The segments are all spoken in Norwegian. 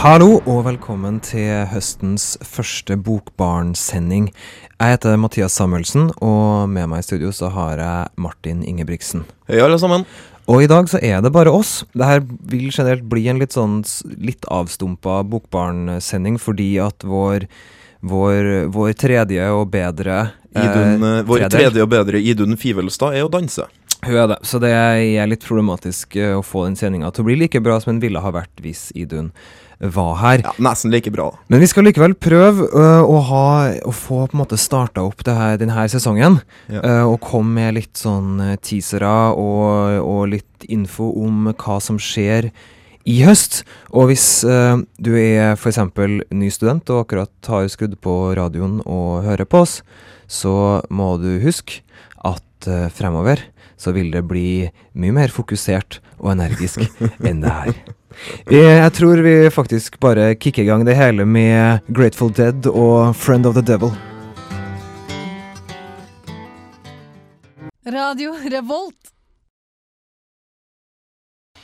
Hallo og velkommen til høstens første Bokbarn-sending. Jeg heter Mathias Samuelsen, og med meg i studio så har jeg Martin Ingebrigtsen. Hei, alle sammen. Og i dag så er det bare oss. Det her vil generelt bli en litt sånn litt avstumpa Bokbarn-sending, fordi at vår, vår, vår tredje og bedre eh, Idun, eh, vår tredje og bedre Idun Fivelstad er å danse. Hun er det, så det er litt problematisk eh, å få den sendinga til å bli like bra som den ville ha vært hvis Idun var her. Ja, Nesten like bra. Men vi skal likevel prøve uh, å, ha, å få på en måte starta opp det her, denne sesongen. Ja. Uh, og komme med litt sånn teasere og, og litt info om hva som skjer i høst. Og hvis uh, du er f.eks. ny student og akkurat har skrudd på radioen og hører på oss, så må du huske at fremover så vil det bli mye mer fokusert og energisk enn det her. Jeg, tror vi faktisk bare kicker i gang det hele med Grateful Dead og Friend of the Devil. Radio Revolt.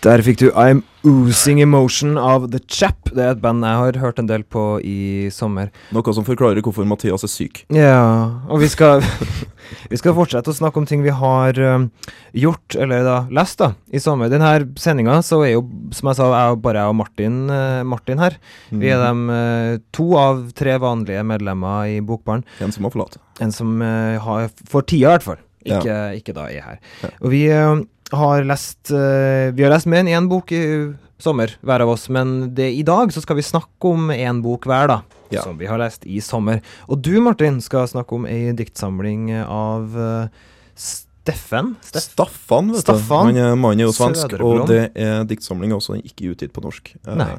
Der fikk du I'm Oozing Emotion av The Chap. Det er et band jeg har hørt en del på i sommer. Noe som forklarer hvorfor Mathias er syk. Ja, og vi skal, vi skal fortsette å snakke om ting vi har um, gjort, eller da lest, da, i sommer. Denne sendinga så er jo, som jeg sa, jeg bare jeg og Martin, uh, Martin her. Vi er dem de eh, to av tre vanlige medlemmer i Bokbaren. En som må forlate. En som uh, har For tida, i hvert fall. Ja. Ikke, ikke da er her. Ja. Og vi har lest uh, Vi har lest mer enn én bok i sommer, hver av oss, men det, i dag så skal vi snakke om én bok hver, da. Ja. Som vi har lest i sommer. Og du, Martin, skal snakke om ei diktsamling av uh, Steffen? Steff Staffan, vet Staffan. du. Mannen er jo svensk, og det er diktsamling også. Den er ikke utgitt på norsk. Eh, Nei.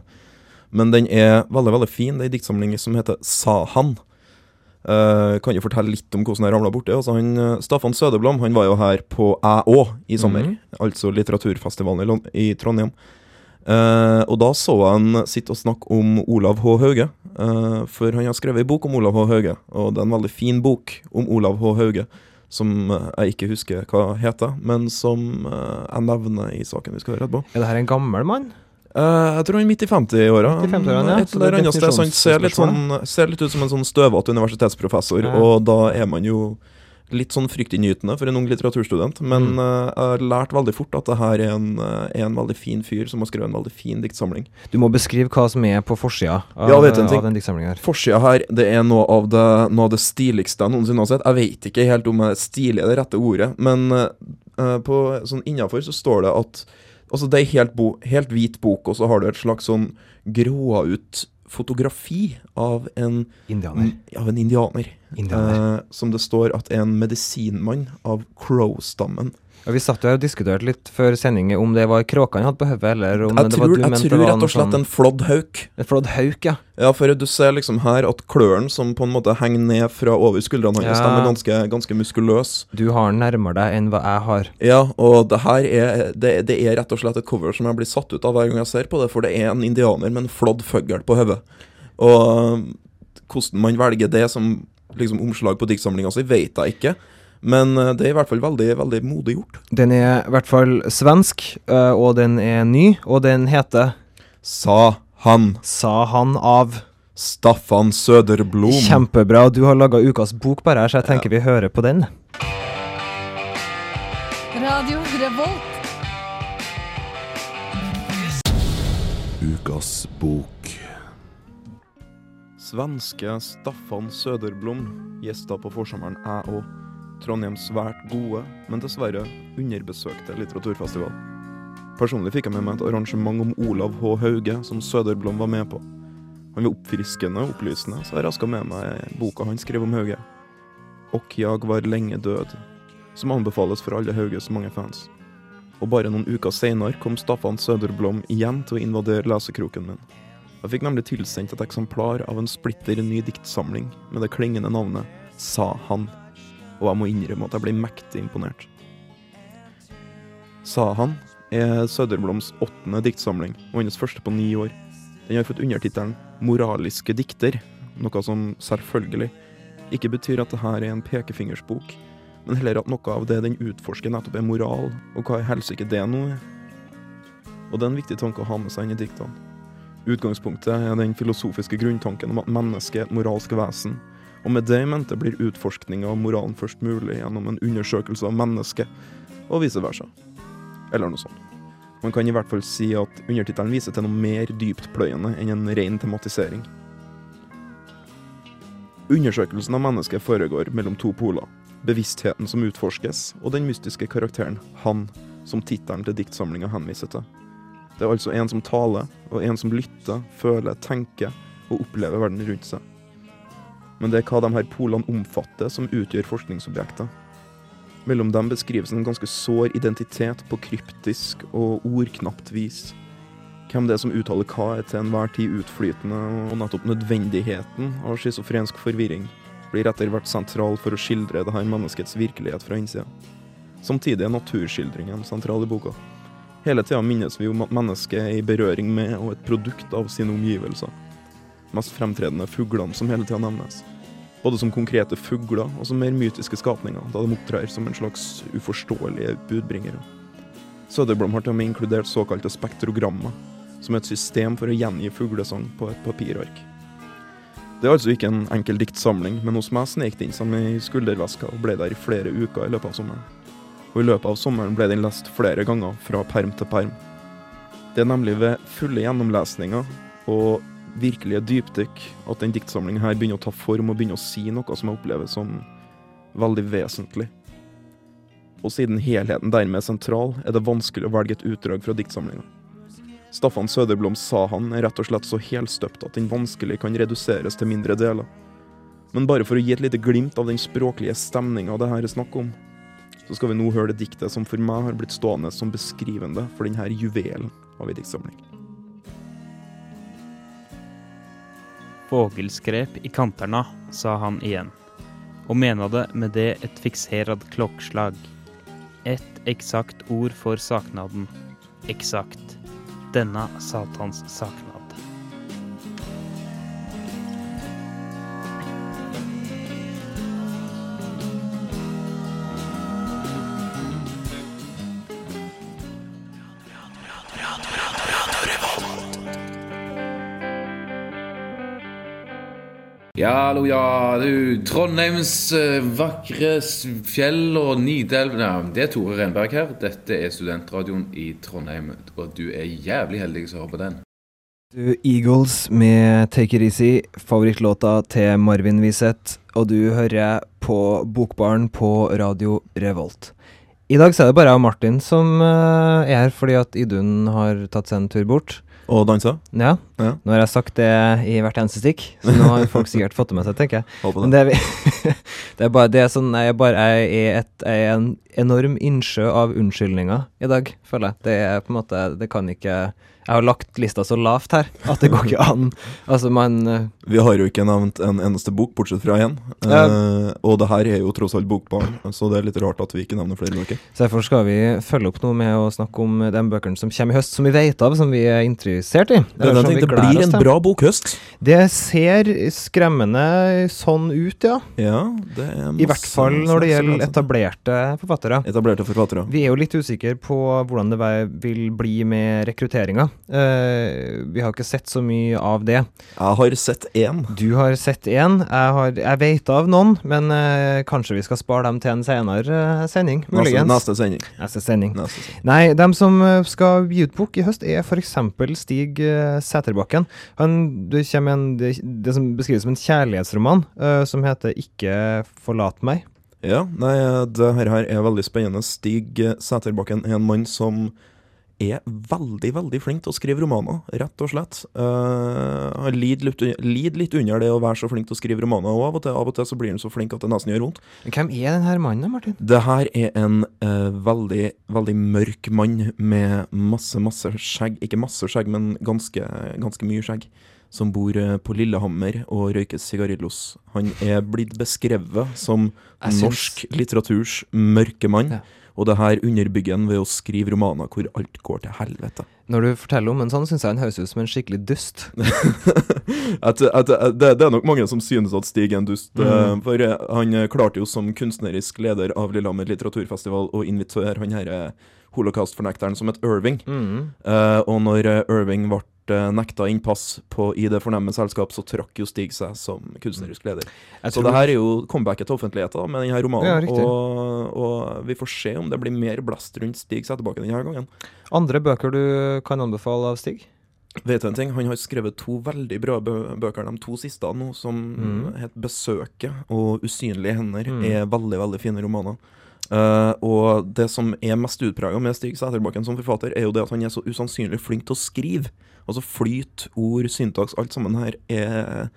Men den er veldig veldig fin. Det er ei diktsamling som heter Sa Eh, kan jo fortelle litt om hvordan jeg ramla borti. Altså han, eh, Staffan Sødeblom, han var jo her på Æ òg i sommer. Mhm. Altså litteraturfestivalen i, Lon- i Trondheim. Uh, og da så jeg han sitte og snakke om Olav H. Hauge. uh, for han har skrevet ei bok om Olav H. Hauge, og det er en veldig fin bok om Olav H. Hauge. Som jeg ikke husker hva heter, men som jeg nevner i saken vi skal høre etterpå. Er det her en gammel mann? Eh, jeg tror han er midt i 50-åra. 50 ja. Et Så er eller annet sted. Han ser litt, sånn, ser litt ut som en sånn støvete universitetsprofessor, Ja. og da er man jo litt sånn fryktinngytende for en ung litteraturstudent. Men Mm. uh, jeg har lært veldig fort at det her er en, eh, er en veldig fin fyr som har skrevet en veldig fin diktsamling. Du må beskrive hva som er på forsida av, Ja, vet en ting? av den diktsamlinga her. Forsida her det er noe av det, noe av det stiligste jeg noensinne har sett. Jeg vet ikke helt om stilig er det rette ordet, men eh, på, sånn innafor så står det at Altså, det er helt, bo, helt hvit bok, og så har du et slags sånn gråa ut fotografi av en, Indianer. av en indianer. Indianer. Eh, som det står at er en medisinmann av crow-stammen. Ja, vi satt jo og diskuterte litt før sending om det var kråkene han hadde på hodet, eller om Jeg det var tror, du jeg mente tror var rett og slett sånn en flådd hauk. En flådd hauk, ja. Ja, for du ser liksom her at klørne som på en måte henger ned fra over skuldrene hans, Ja. de er ganske, ganske muskuløse. Du har den nærmere deg enn hva jeg har. Ja, og det her er det, det er rett og slett et cover som jeg blir satt ut av hver gang jeg ser på det, for det er en indianer med en flådd fugl på hodet. Og hvordan man velger det som liksom omslag på diktsamlinga si, vet jeg ikke. Men uh, det er i hvert fall veldig, veldig modig gjort. Den er i hvert fall svensk, øh, og den er ny, og den heter Sa han. Sa han av Staffan Søderblom. Kjempebra. Du har laga ukas bok bare her, så jeg tenker vi hører på den. Radio Revolt. Ukas bok. Svenske Staffan Søderblom gjesta på forsommeren jeg og Trondheims svært gode, men dessverre underbesøkte litteraturfestival. Personlig fikk jeg med meg et arrangement om Olav H. Hauge, som Søderblom var med på. Han var oppfriskende og opplysende, så jeg raska med meg boka han skrev om Hauge. Og jag var lenge død, som anbefales for alle Hauges mange fans. Og bare noen uker seinere kom Staffan Søderblom igjen til å invadere lesekroken min. Jeg fikk nemlig tilsendt et eksemplar av en splitter ny diktsamling med det klingende navnet Sa han, og jeg må innrømme at jeg ble mektig imponert. sa han, er Søderbloms åttende diktsamling, og hennes første på ni år. Den har fått undertittelen 'Moraliske dikter', noe som selvfølgelig ikke betyr at dette er en pekefingersbok, men heller at noe av det den utforsker, nettopp er moral, og hva i helsike det nå er. Og det er en viktig tanke å ha med seg inn i diktene. Utgangspunktet er den filosofiske grunntanken om at mennesket er et moralsk vesen, og med det i mente blir utforskninga av moralen først mulig gjennom en undersøkelse av mennesket, og vice versa. Eller noe sånt. Man kan i hvert fall si at undertittelen viser til noe mer dyptpløyende enn en ren tematisering. Undersøkelsen av mennesket foregår mellom to poler. Bevisstheten som utforskes, og den mystiske karakteren Han, som tittelen til diktsamlinga henviser til. Det er altså en som taler, og en som lytter, føler, tenker og opplever verden rundt seg. Men det er hva de her polene omfatter, som utgjør forskningsobjekter. Mellom dem beskrives en ganske sår identitet på kryptisk og ordknapt vis. Hvem det er som uttaler hva, er til enhver tid utflytende, og nettopp nødvendigheten av schizofrensk forvirring blir etter hvert sentral for å skildre dette menneskets virkelighet fra innsida. Samtidig er naturskildringen sentral i boka. Hele tida minnes vi om at mennesket er i berøring med og et produkt av sine omgivelser. Mest fremtredende fuglene som hele tida nevnes. Både som konkrete fugler og som mer mytiske skapninger, da de opptrer som en slags uforståelige budbringere. Søderblom har til og med inkludert såkalte spektrogrammer, som er et system for å gjengi fuglesang på et papirark. Det er altså ikke en enkel diktsamling, men hos meg snek den seg med i skulderveska og ble der i flere uker i løpet av sommeren. Og i løpet av sommeren ble den lest flere ganger, fra perm til perm. Det er nemlig ved fulle gjennomlesninger og virkelige dypdykk at den diktsamlingen her begynner å ta form og begynner å si noe som jeg opplever som veldig vesentlig. Og siden helheten dermed er sentral, er det vanskelig å velge et utdrag fra diktsamlinga. Staffan Søderblom sa han er rett og slett så helstøpt at den vanskelig kan reduseres til mindre deler. Men bare for å gi et lite glimt av den språklige stemninga det her er snakk om, så skal vi nå høre det diktet som for meg har blitt stående som beskrivende for denne juvelen av ei diktsamling. Fågelskrep i kanterna, sa han igjen, og menade med det et fikserad klokkslag. Et eksakt ord for saknaden. Eksakt. Denne satans saknad. Ja, hallo, ja. Du, Trondheims eh, vakre fjell og Nidelv ja, Det er Tore Renberg her. Dette er studentradioen i Trondheim, og du er jævlig heldig som har på den. Du, Eagles med Take It Easy, favorittlåta til Marvin Wiseth, og du hører på Bokbaren på Radio Revolt. I dag så er det bare jeg og Martin som eh, er her, fordi at Idun har tatt seg en tur bort. Og dansa? Ja, Ja. nå har jeg sagt det i hvert eneste stikk, så nå har folk sikkert fått det med seg, tenker jeg. Håper Men det, er det er bare det er sånn Jeg er bare er, er en enorm innsjø av unnskyldninger i dag, føler jeg. Det er på en måte Det kan ikke Jeg har lagt lista så lavt her at det går ikke an. Altså, man eh, Vi har jo ikke nevnt en eneste bok, bortsett fra én. Ja. Uh, og det her er jo tross alt Bokbarn, så det er litt rart at vi ikke nevner flere bøker. Så derfor skal vi følge opp noe med å snakke om de bøkene som kommer i høst, som vi vet av, som vi er interessert i. Det, er Eller som vi det blir en bra bokhøst. Det ser skremmende sånn ut, ja. Ja, det I hvert fall når det gjelder etablerte forfattere. etablerte forfattere. Vi er jo litt usikre på hvordan det vil bli med rekrutteringa. Uh, vi har ikke sett så mye av det. Jeg har sett én. Du har sett én. Jeg, har- jeg vet av noen, men uh, kanskje vi skal spare dem til en senere eh, sending. Neste, Muligens. neste sending. Neste sending. Neste sending. Nei, dem som skal gi ut bok i høst, er f.eks. Stig uh, Sæterbakken. Han, det en, det, det som beskrives som en kjærlighetsroman, uh, som heter 'Ikke forlat meg'. Ja, nei, det her, her er veldig spennende. Stig eh, Sæterbakken er en mann som er veldig, veldig flink til å skrive romaner, rett og slett. Uh, han lider litt, lider litt under det å være så flink til å skrive romaner, og av og til, av og til så blir han så flink at det nesten gjør vondt. Hvem er denne mannen, Martin? Det her er en uh, veldig, veldig mørk mann med masse, masse skjegg. Ikke masse skjegg, men ganske, ganske mye skjegg. Som bor eh, på Lillehammer og røyker sigarillos. Han er blitt beskrevet som syns- norsk litteraturs mørke mann. Ja. Og det her underbygger han ved å skrive romaner hvor alt går til helvete. Når du forteller om en sånn, syns jeg han høres ut som en skikkelig dust. at, at, at det, det er nok mange som synes at Stig er en dust. Mm. eh, For eh, han klarte jo som kunstnerisk leder av Lillehammer litteraturfestival å invitere han herre holocaust-fornekteren som het Irving. Mm. Uh, og når Irving ble eh, nekta innpass på, i det fornemme selskap, så trakk jo Stig seg som kunstnerisk leder. Jeg Så det her er jo comebacket til offentligheten med denne romanen. Ja, og, og vi får se om det blir mer blest rundt Stig Settebakken denne gangen. Andre bøker du kan anbefale av Stig? Vet du en ting? Han har skrevet to veldig bra bø bøker, de to siste nå, som Mm. het 'Besøket' og 'Usynlige hender'. Mm. er veldig veldig fine romaner. Eh, og det som er mest utprega med Stig Sæterbakken som forfatter, er jo det at han er så usannsynlig flink til å skrive. Altså flyt, ord, syntaks, alt sammen her er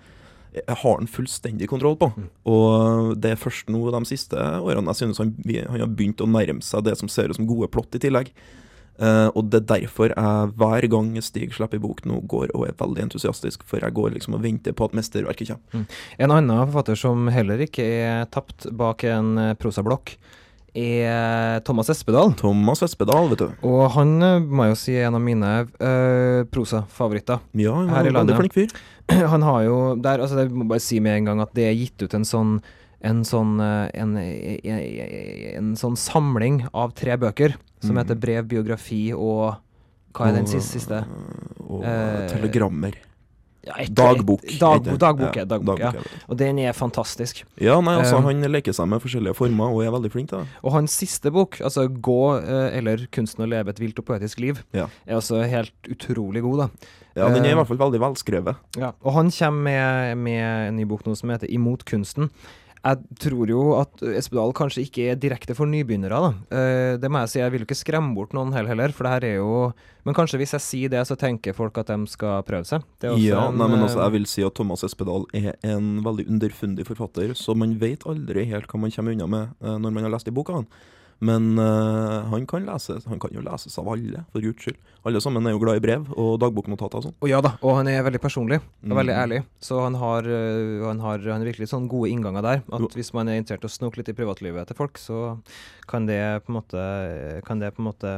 jeg har han fullstendig kontroll på. Mm. Og det er først nå de siste årene jeg synes han, han har begynt å nærme seg det som ser ut som gode plott i tillegg. Uh, og det er derfor jeg hver gang Stig slipper bok nå, går og er veldig entusiastisk. For jeg går liksom og venter på at mesterverket kommer. En annen forfatter som heller ikke er tapt bak en prosablokk, er Thomas Espedal. Thomas Espedal, vet du. Og han eh, må jeg jo si er en av mine uh, prosafavoritter. Ja, ja, Her i veldig landet. flink fyr. Han har jo der, altså Jeg må bare si med en gang at det er gitt ut en sånn en sånn, eh, en, en, en sånn samling av tre bøker som mm. heter Brev, biografi og Hva er den Og- siste? Og Eh, telegrammer. Ja, et- Dagbok. Det. dagbok, Ja, ja, dagbok, ja. Og den er fantastisk. Ja, nei, altså Um, Han leker seg med forskjellige former og er veldig flink til det. Og hans siste bok, altså 'Gå eh, eller kunsten å leve et vilt og poetisk liv', Ja. er altså helt utrolig god, da. Ja, Den er i Eh, hvert fall veldig velskrevet. Ja, og han kommer med, med en ny bok nå som heter 'Imot kunsten'. Jeg tror jo at Espedal kanskje ikke er direkte for nybegynnere, da. Eh, det må jeg si, jeg vil jo ikke skremme bort noen heller, for det her er jo Men kanskje hvis jeg sier det, så tenker folk at de skal prøve seg. Ja, en, nei, men eh, altså, jeg vil si at Thomas Espedal er en veldig underfundig forfatter, så man vet aldri helt hva man kommer unna med eh, når man har lest i boka. han. Men uh, han kan lese, han kan jo leses av alle, for guds skyld. Alle sammen er jo glad i brev og dagboknotater og sånn. Og ja da, og han er veldig personlig og veldig Mm. ærlig. Så han har, øh, han har, han har virkelig sånn gode innganger der. At Jo. hvis man er interessert i å snoke litt i privatlivet til folk, så kan det på en måte, kan det på en måte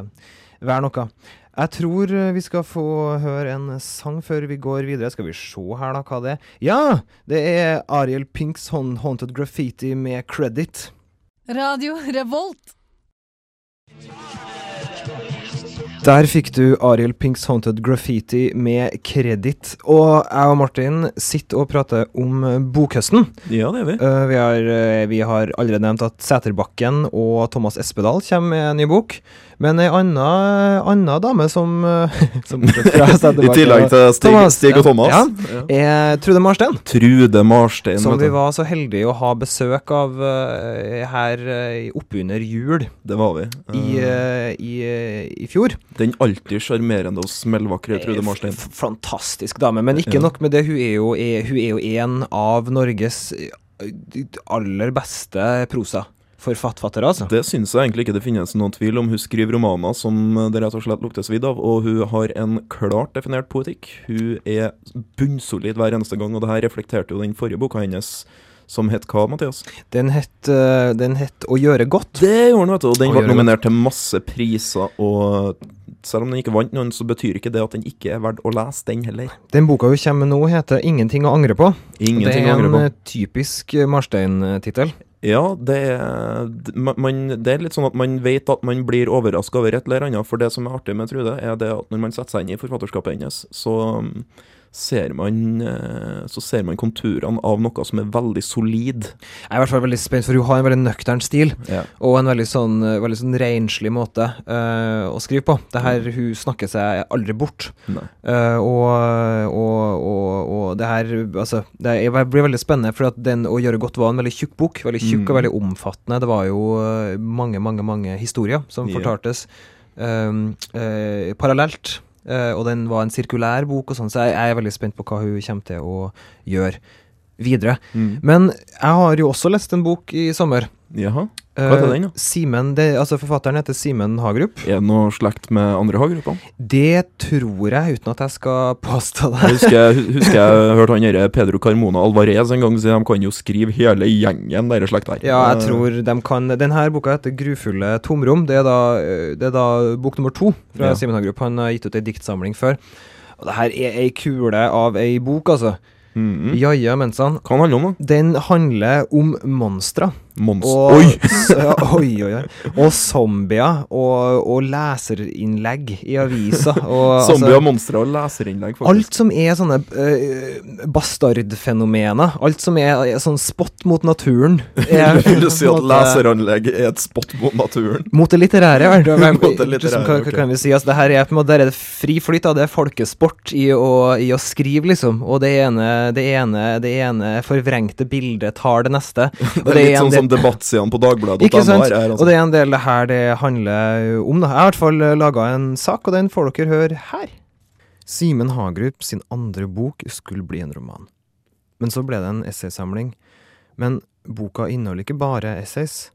være noe. Jeg tror øh, vi skal få høre en sang før vi går videre. Skal vi se her, da, hva det er? Ja! Det er Ariel Pinks Haunted Graffiti med credit. Radio Revolt. Time. Der fikk du Ariel Pinks Haunted Graffiti med kreditt. Og jeg og Martin sitter og prater om bokhøsten. Ja, det gjør vi. Uh, vi, har, uh, vi har allerede nevnt at Sæterbakken og Thomas Espedal kommer med en ny bok. Men ei anna, dame som, eh, som I tillegg til Stig, Thomas, Stig og Thomas. ja. er Trude Marstein. Trude Marstein. Som vi var så heldige å ha besøk av uh, her oppunder jul Det var vi. i, i, i fjor. Den alltid sjarmerende og smellvakre Trude Eh, Marstein. Fantastisk dame. Men ikke nok med det, hun er jo, er, hun er jo en av Norges eh, aller beste prosaforfattere, altså. Det syns jeg egentlig ikke det finnes noen tvil om. Hun skriver romaner som det rett og slett lukter svidd av, og hun har en klart definert poetikk. Hun er bunnsolid hver eneste gang, og det her reflekterte jo den forrige boka hennes, som het hva, Mathias? Den het, eh, den het Å gjøre godt. Det gjorde den, vet du, og den ble nominert til masse priser, og selv om den ikke vant noen, så betyr ikke det at den ikke er verdt å lese, den heller. Den boka hun kommer med nå, heter 'Ingenting å angre på'. Ingenting å angre på. Det er en typisk eh, Marstein-tittel. Ja, det er, man, det er litt sånn at man vet at man blir overraska over et eller annet. For det som er artig med Trude, er det at når man setter seg inn i forfatterskapet hennes, så ser man, eh, så ser man konturene av noe som er veldig solid. Jeg er i hvert fall veldig spent, for hun har en veldig nøktern stil. Ja. Og en veldig sånn, eh, veldig sånn renslig måte uh, å skrive på. Det her, Hun snakker seg aldri bort. Eh, og, og, og, og det her Altså, det blir veldig spennende, for at den å gjøre godt var en veldig tjukk bok. Veldig tjukk og Mm. veldig omfattende. Det var jo mange, mange mange historier som fortaltes um, eh, parallelt. Eh, og den var en sirkulær bok, og sånn, så jeg, jeg er veldig spent på hva hun kommer til å gjøre videre. Mm. Men jeg har jo også lest en bok i sommer Jaha. Hva heter Eh, den, da? Simen, det, altså Forfatteren heter Simen Hagerup. Er det noe slekt med andre Hagerupene? Det tror jeg, uten at jeg skal påstå det. Jeg husker, husker jeg hørte han derre Pedro Carmona Alvarez en gang si de kan jo skrive hele gjengen deres slekt her. Ja, jeg Eh, tror de kan Denne boka heter 'Grufulle tomrom'. Det er da, eh, det er da bok nummer to fra Ja. Simen Hagerup. Han har gitt ut ei diktsamling før. Og det her er ei kule av ei bok, altså. mhm. Ja ja, mensan. Hva handler det om, da? Den handler om monstre. Mons... Og, Oi! ja, oi, oi, oi. Og zombier. Og, og leserinnlegg i avisa. Og, altså, Zombier, monstre og leserinnlegg, faktisk. Alt som er sånne uh, bastardfenomener, alt som er, er sånn spott mot naturen er, Vil du si at leseranlegg er et spott mot naturen? Mot det litterære. Det er- det litterære, liksom, hva, kan vi si? Altså, det her er på en måte der er det fri flyt, da. det er folkesport i å, i å skrive, liksom. Og det ene, det ene, det ene forvrengte bildet tar det neste. Og Det er litt en sånn som debattsidene på Dagbladet. Ikke sant? Her, altså. Og det er en del det her det handler om. Da. Jeg har i hvert fall laga en sak, og den får dere høre her. Simen Hagerup sin andre bok skulle bli en roman. Men så ble det en essaysamling. Men boka inneholder ikke bare essays.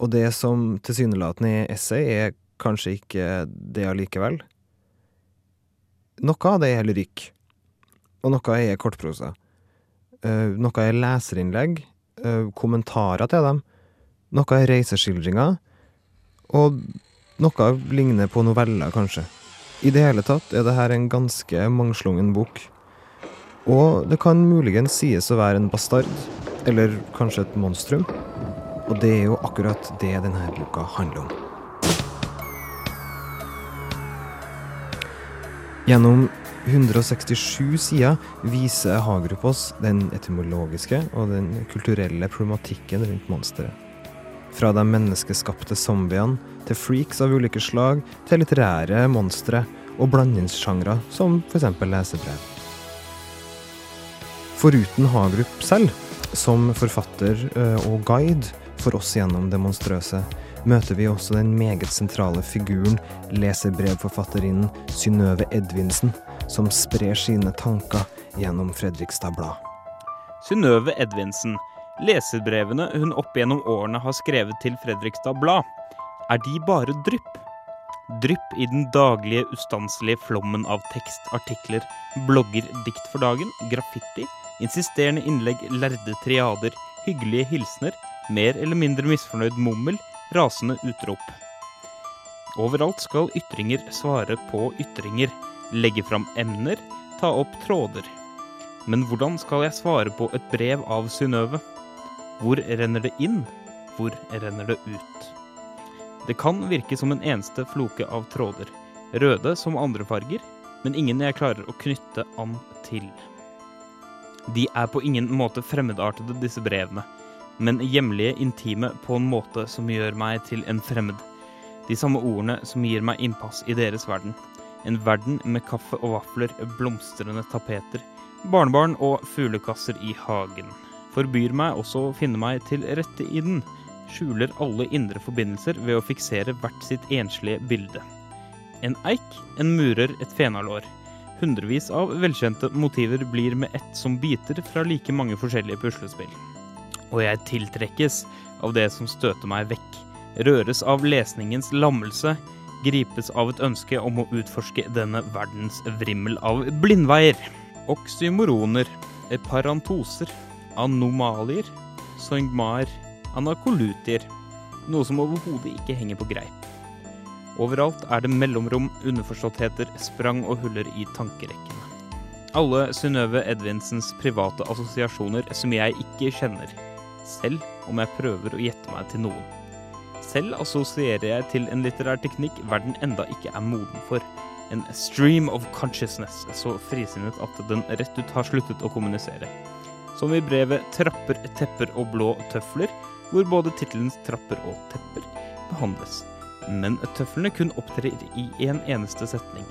Og det som tilsynelatende er essay, er kanskje ikke det allikevel. Noe av det er lyrikk. Og noe er kortprosa. Uh, noe er leserinnlegg, eh, kommentarer til dem. Noe er reiseskildringer, og noe ligner på noveller, kanskje. I det hele tatt er det her en ganske mangslungen bok. Og det kan muligens sies å være en bastard, eller kanskje et monstrum. Og det er jo akkurat det denne boka handler om. Gjennom 167 sider viser Hagerup oss den etymologiske og den kulturelle problematikken rundt monsteret. Fra de menneskeskapte zombiene til freaks av ulike slag til litterære monstre og blandingssjangre som f.eks. lesebrev. Foruten Hagerup selv, som forfatter eh, og guide for oss gjennom det monstrøse, møter vi også den meget sentrale figuren, leserbrevforfatterinnen Synnøve Edvinsen, som sprer sine tanker gjennom Fredrikstad Blad. Synnøve Edvinsen. Leserbrevene hun opp gjennom årene har skrevet til Fredrikstad Blad, er de bare drypp? Drypp i den daglige, ustanselige flommen av tekst, artikler, blogger, dikt for dagen, graffiti, insisterende innlegg, lærde triader, hyggelige hilsener, mer eller mindre misfornøyd mummel, rasende utrop. Overalt skal ytringer svare på ytringer, legge fram emner, ta opp tråder. Men hvordan skal jeg svare på et brev av Synnøve? Hvor renner det inn? Hvor renner det ut? Det kan virke som en eneste floke av tråder, røde som andre farger, men ingen jeg klarer å knytte an til. De er på ingen måte fremmedartede, disse brevene, men hjemlige, intime på en måte som gjør meg til en fremmed. De samme ordene som gir meg innpass i deres verden. En verden med kaffe og vafler, blomstrende tapeter, barnebarn og fuglekasser i hagen. Forbyr meg også å finne meg til rette i den. Skjuler alle indre forbindelser ved å fiksere hvert sitt enslige bilde. En eik, en murer, et fenalår. Hundrevis av velkjente motiver blir med ett som biter fra like mange forskjellige puslespill. Og jeg tiltrekkes av det som støter meg vekk. Røres av lesningens lammelse. Gripes av et ønske om å utforske denne verdens vrimmel av blindveier. Oksymoroner, parantoser, anomalier, soingmaer, anakolutier. Noe som overhodet ikke henger på greip. Overalt er det mellomrom, underforståttheter, sprang og huller i tankerekkene. Alle Synnøve Edvinsens private assosiasjoner som jeg ikke kjenner, selv om jeg prøver å gjette meg til noen. Selv assosierer jeg til en litterær teknikk verden enda ikke er moden for. En stream of consciousness, så frisinnet at den rett ut har sluttet å kommunisere. Som i brevet 'Trapper, tepper og blå tøfler', hvor både tittelens 'Trapper' og 'Tepper' behandles. Men tøflene kun opptrer i en eneste setning.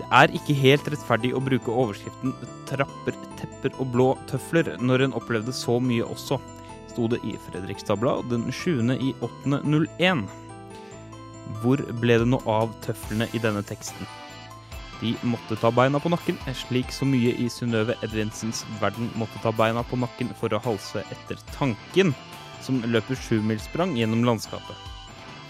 Det er ikke helt rettferdig å bruke overskriften 'Trapper, tepper og blå tøfler' når en opplevde så mye også, sto det i Fredrikstad Blad den 7. i 8.01. Hvor ble det noe av tøflene i denne teksten? De måtte ta beina på nakken, slik så mye i Synnøve Edvinsens verden måtte ta beina på nakken for å halse etter tanken. som løper sjumilssprang gjennom landskapet.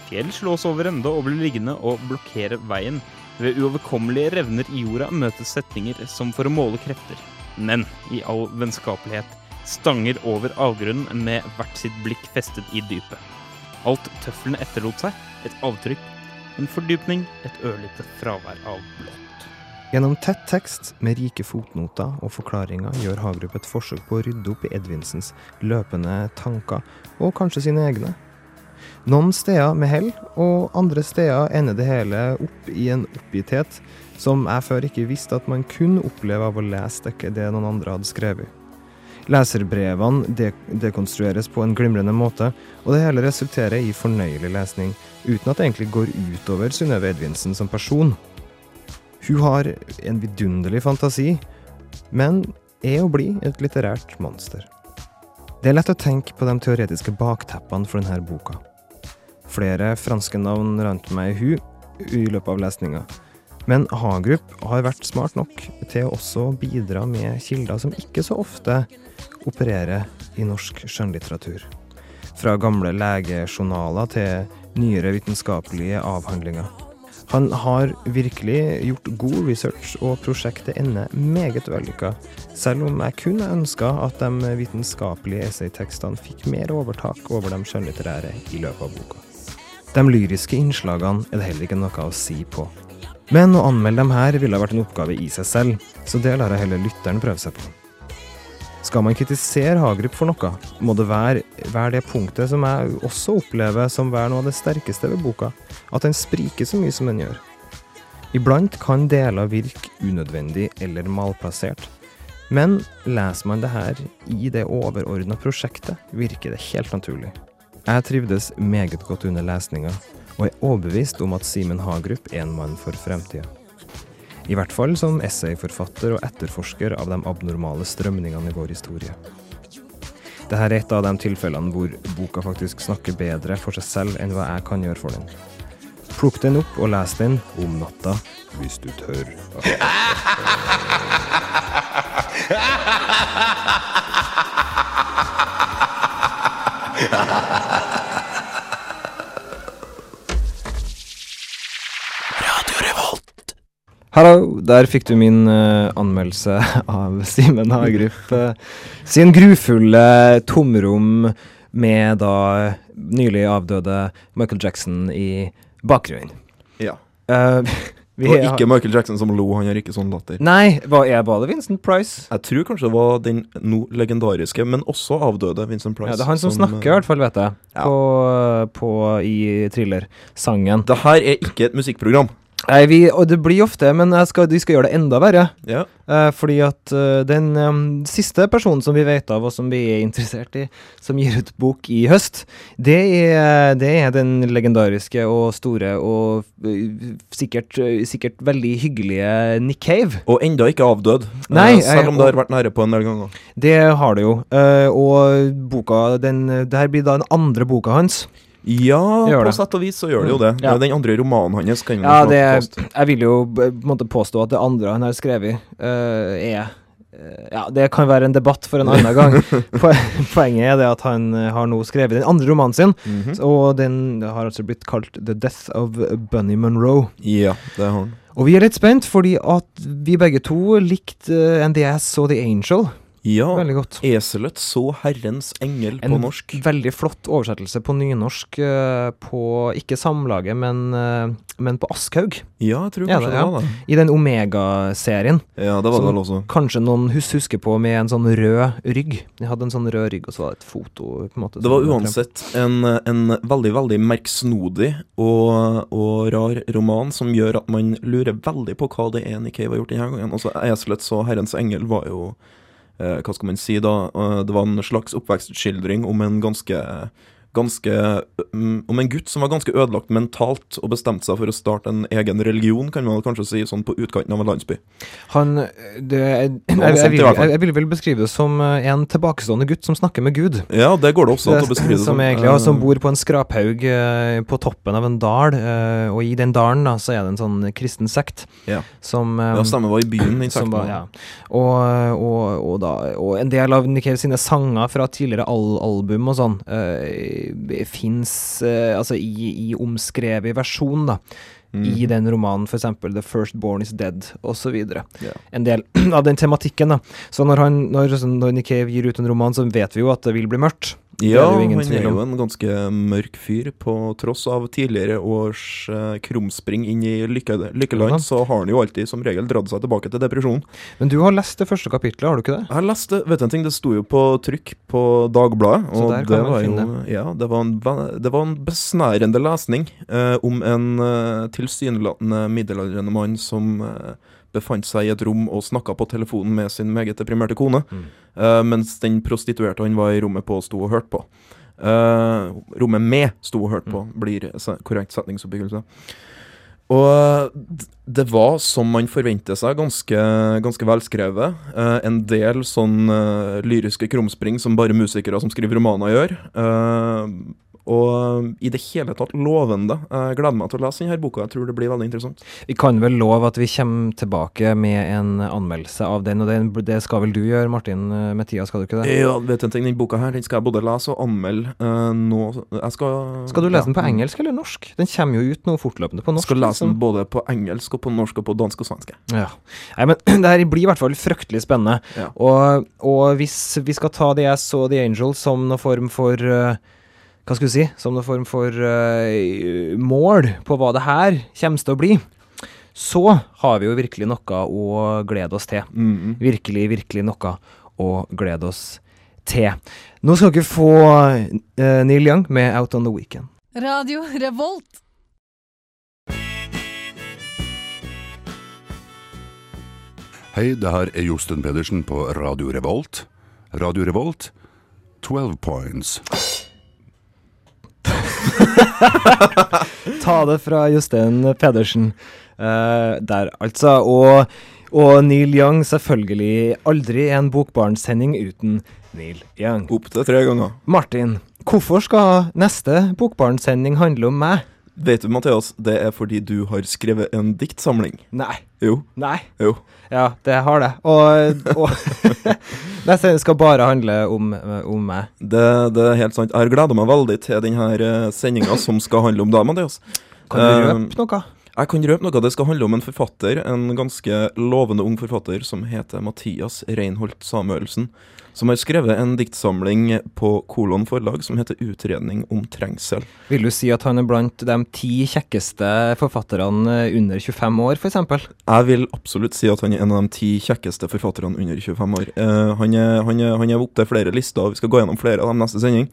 Fjell slås over ende og blir liggende og blokkere veien. Ved uoverkommelige revner i jorda møtes setninger som for å måle krefter, men i all vennskapelighet stanger over avgrunnen med hvert sitt blikk festet i dypet. Alt tøflene etterlot seg, et avtrykk, en fordypning, et ørlite fravær av blått. Gjennom tett tekst med rike fotnoter og forklaringer gjør Hagerup et forsøk på å rydde opp i Edvinsens løpende tanker, og kanskje sine egne. Noen steder med hell, og andre steder ender det hele opp i en oppgitthet som jeg før ikke visste at man kunne oppleve av å lese stykket det noen andre hadde skrevet. Leserbrevene de dekonstrueres på en glimrende måte, og det hele resulterer i fornøyelig lesning, uten at det egentlig går utover Synnøve Edvinsen som person. Hun har en vidunderlig fantasi, men er og blir et litterært monster. Det er lett å tenke på de teoretiske bakteppene for denne boka. Flere franske navn rant meg i hu i løpet av lesninga. Men Hagerup har vært smart nok til å også bidra med kilder som ikke så ofte opererer i norsk skjønnlitteratur. Fra gamle legejournaler til nyere vitenskapelige avhandlinger. Han har virkelig gjort god research, og prosjektet ender meget vellykka, selv om jeg kunne ønska at de vitenskapelige essaytekstene fikk mer overtak over de skjønnlitterære i løpet av boka. De lyriske innslagene er det heller ikke noe å si på. Men å anmelde dem her ville ha vært en oppgave i seg selv, så det lar jeg heller lytteren prøve seg på. Skal man kritisere Hagerup for noe, må det være, være det punktet som jeg også opplever som være noe av det sterkeste ved boka, at den spriker så mye som den gjør. Iblant kan deler virke unødvendig eller malplassert, men leser man det her i det overordna prosjektet, virker det helt naturlig. Jeg trivdes meget godt under lesninga, og er overbevist om at Simen Hagerup er en mann for fremtida. I hvert fall som essayforfatter og etterforsker av de abnormale strømningene i vår historie. Dette er et av de tilfellene hvor boka faktisk snakker bedre for seg selv enn hva jeg kan gjøre for den. Plukk den opp og les den om natta, hvis du tør. Hallo, der fikk du min uh, anmeldelse av Simen Hagerup uh, sin grufulle tomrom med da nylig avdøde Michael Jackson i bakgrunnen. Ja. Eh, Det var ikke Michael Jackson som lo, han har ikke sånn latter. Nei, hva er var det Vincent Price? Jeg tror kanskje det var den no legendariske, men også avdøde Vincent Price. Ja, det er han som, snakker, i eh, hvert fall, vet jeg. Ja. På, på, I thrillersangen. Det her er ikke et musikkprogram. Nei, vi, og det blir ofte, men skal, de skal gjøre det enda verre. Ja. Eh, fordi at uh, den um, siste personen som vi vet av, og som vi er interessert i, som gir ut bok i høst, det er, det er den legendariske og store og uh, sikkert, uh, sikkert veldig hyggelige Nick Cave. Og enda ikke avdød. Eh, Nei, selv om det har vært nære på en del ganger. Det har det jo. Og boka, den, det her blir da den andre boka hans. Ja, på sett og vis så gjør det jo det. Ja. Den andre romanen hans kan Ja, det, jeg vil jo på en måte påstå at det andre han har skrevet, uh, er eh, Ja, det kan være en debatt for en annen gang. Poenget er det at han eh, har nå skrevet den andre romanen sin, Mhm. og den har altså blitt kalt The Death of Bunny Monroe. Ja, det har han. Og vi er litt spent, fordi at vi begge to likte NDS og The Angel Ja, veldig godt. Eselet så Herrens engel på norsk. En veldig flott oversettelse på nynorsk eh, på ikke Samlaget, men, eh, men på Aschhaug. Ja, jeg tror Ja, kanskje det- det var det. I den Omega-serien. Ja, det var det vel også. Kanskje noen hus husker på med en sånn rød rygg. De hadde en sånn rød rygg, og så var det et foto. på en måte Det var uansett en, en veldig, veldig merksnodig og, og rar roman som gjør at man lurer veldig på hva det er Nikkei har gjort denne gangen. Altså, 'Eselet så Herrens engel' var jo Hva skal man si da? Eh, det var en slags oppvekstskildring om en ganske ganske mm, Om en gutt som var ganske ødelagt mentalt og bestemte seg for å starte en egen religion, kan man kanskje si, sånn på utkanten av en landsby. Han det, jeg, jeg, jeg, jeg, vil vel beskrive det som eh, en tilbakestående gutt som snakker med Gud. Ja, det går det også an å beskrive det som egentlig, ja, som Eh, bor på en skraphaug eh, på toppen av en dal, og i den dalen da, så er det en sånn kristen sekt Ja. som Ja, stemmer, var i byen, den som sekten. var, ja. og, og, og, da, og en del av Nikkei sine sanger fra tidligere al album og sånn uh, fins altså i, i omskrevet versjon, da. Mm. I den romanen, f.eks. 'The First Born Is Dead', osv. Yeah. En del av den tematikken. da Så når, han, når, når Nick Cave gir ut en roman, så vet vi jo at det vil bli mørkt. Ja, er han er jo en ganske mørk fyr. På tross av tidligere års eh, krumspring inn i lykke, lykkeland, Ja. så har han jo alltid som regel dratt seg tilbake til depresjonen. Men du har lest det første kapitlet, har du ikke det? Jeg leste, vet du en ting, det sto jo på trykk på Dagbladet, og det var jo ja, det, var en, det var en besnærende lesning eh, om en eh, tilsynelatende middelaldrende mann som eh, befant seg i et rom og snakka på telefonen med sin meget deprimerte kone, Mm. uh, mens den prostituerte han var i rommet på, sto og hørte på. Uh, rommet med sto og hørte på, Mm. blir korrekt setningsoppbyggelse. Og det var, som man forventer seg, ganske, ganske velskrevet. Eh, en del sånn eh, lyriske krumspring som bare musikere som skriver romaner gjør. Eh, og i det hele tatt lovende. Jeg gleder meg til å lese denne boka. Jeg tror det blir veldig interessant. Vi kan vel love at vi kommer tilbake med en anmeldelse av den, og den, det skal vel du gjøre, Martin eh, tida, skal du ikke det? Ja, vet du en ting, Den boka her den skal jeg både lese og anmelde uh, nå. Jeg skal Skal du lese den på engelsk eller norsk? Den kommer jo ut nå fortløpende på norsk. Skal lese den liksom. både på engelsk og på norsk og på dansk og svensk. Ja. Nei, men det her blir i hvert fall fryktelig spennende. Ja. Og, og hvis vi skal ta The Ass og The Angel som noen form for eh, Hva skal du si? Som noen form for uh, mål på hva det her kommer til å bli, så har vi jo virkelig noe å glede oss til. Mhm. Virkelig, virkelig noe å glede oss til. Nå skal dere få uh, Neil Young med 'Out on the Weekend'. Radio Revolt. Hei, det her er Josten Pedersen på Radio Revolt. Radio Revolt, 12 points. Ta det fra Jostein Pedersen uh, der, altså. Og, og Neil Young, selvfølgelig. Aldri en Bokbarn-sending uten Neil Young. Opptil tre ganger. Martin, hvorfor skal neste Bokbarn-sending handle om meg? Vet du, Mathias, det er fordi du har skrevet en diktsamling. Nei. Jo. Nei. Jo. Ja, det har det. Og, og neste skal bare handle om, om meg. Det, det er helt sant. Jeg har gleda meg veldig til denne sendinga som skal handle om deg, Mathias. Kan du Eh, røpe noe? Jeg kan røpe noe. Det skal handle om en forfatter, en ganske lovende ung forfatter som heter Mathias Reinholt Samuelsen. Som har skrevet en diktsamling på Kolon forlag som heter 'Utredning om trengsel'. Vil du si at han er blant de ti kjekkeste forfatterne under 25 år, f.eks.? Jeg vil absolutt si at han er en av de ti kjekkeste forfatterne under 25 år. Uh, han er, han er, han er opptil flere lister, og vi skal gå gjennom flere av dem neste sending.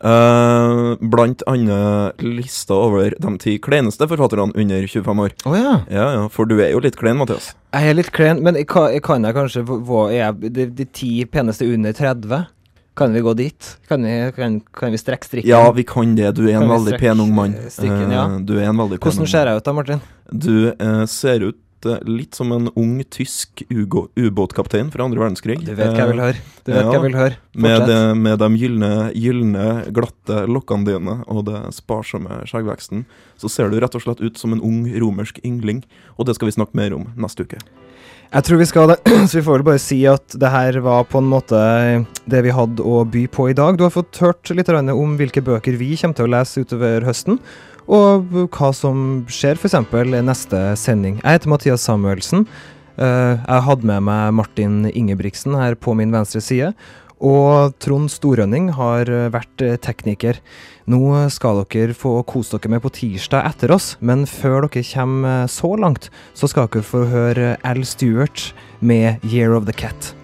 Eh, blant annet lista over de ti kleineste forfatterne under 25 år. Oh, ja. Ja, ja, for du er jo litt klein, Mathias. Jeg er litt klen, men jeg kan, jeg kan jeg kanskje få- er de, de ti peneste under 30? Kan vi gå dit? Kan vi, kan, kan vi strekke strikken? Ja, vi kan det. Du er en veldig pen ung mann. strikken, ja? Eh, Du er en veldig pen Hvordan ser jeg ut da, Martin? Du eh, ser ut eh, litt som en ung tysk ubåtkaptein fra andre verdenskrig. Du vet hva jeg vil Eh, høre. Du vet ja. hva jeg vil høre. Med, det, med de gylne, gylne, glatte lokkene dine og det sparsomme skjeggveksten, så ser du rett og slett ut som en ung romersk yngling, og det skal vi snakke mer om neste uke. Jeg tror vi skal det, så vi får vel bare si at det her var på en måte det vi hadde å by på i dag. Du har fått hørt litt om hvilke bøker vi kommer til å lese utover høsten, og hva som skjer f.eks. neste sending. Jeg heter Mathias Samuelsen. Eh, jeg hadde med meg Martin Ingebrigtsen her på min venstre side. Og Trond Storønning har vært tekniker. Nå skal dere få kose dere med på tirsdag etter oss, men før dere kommer så langt, så skal dere få høre Al Stewart med 'Year of the Cat'.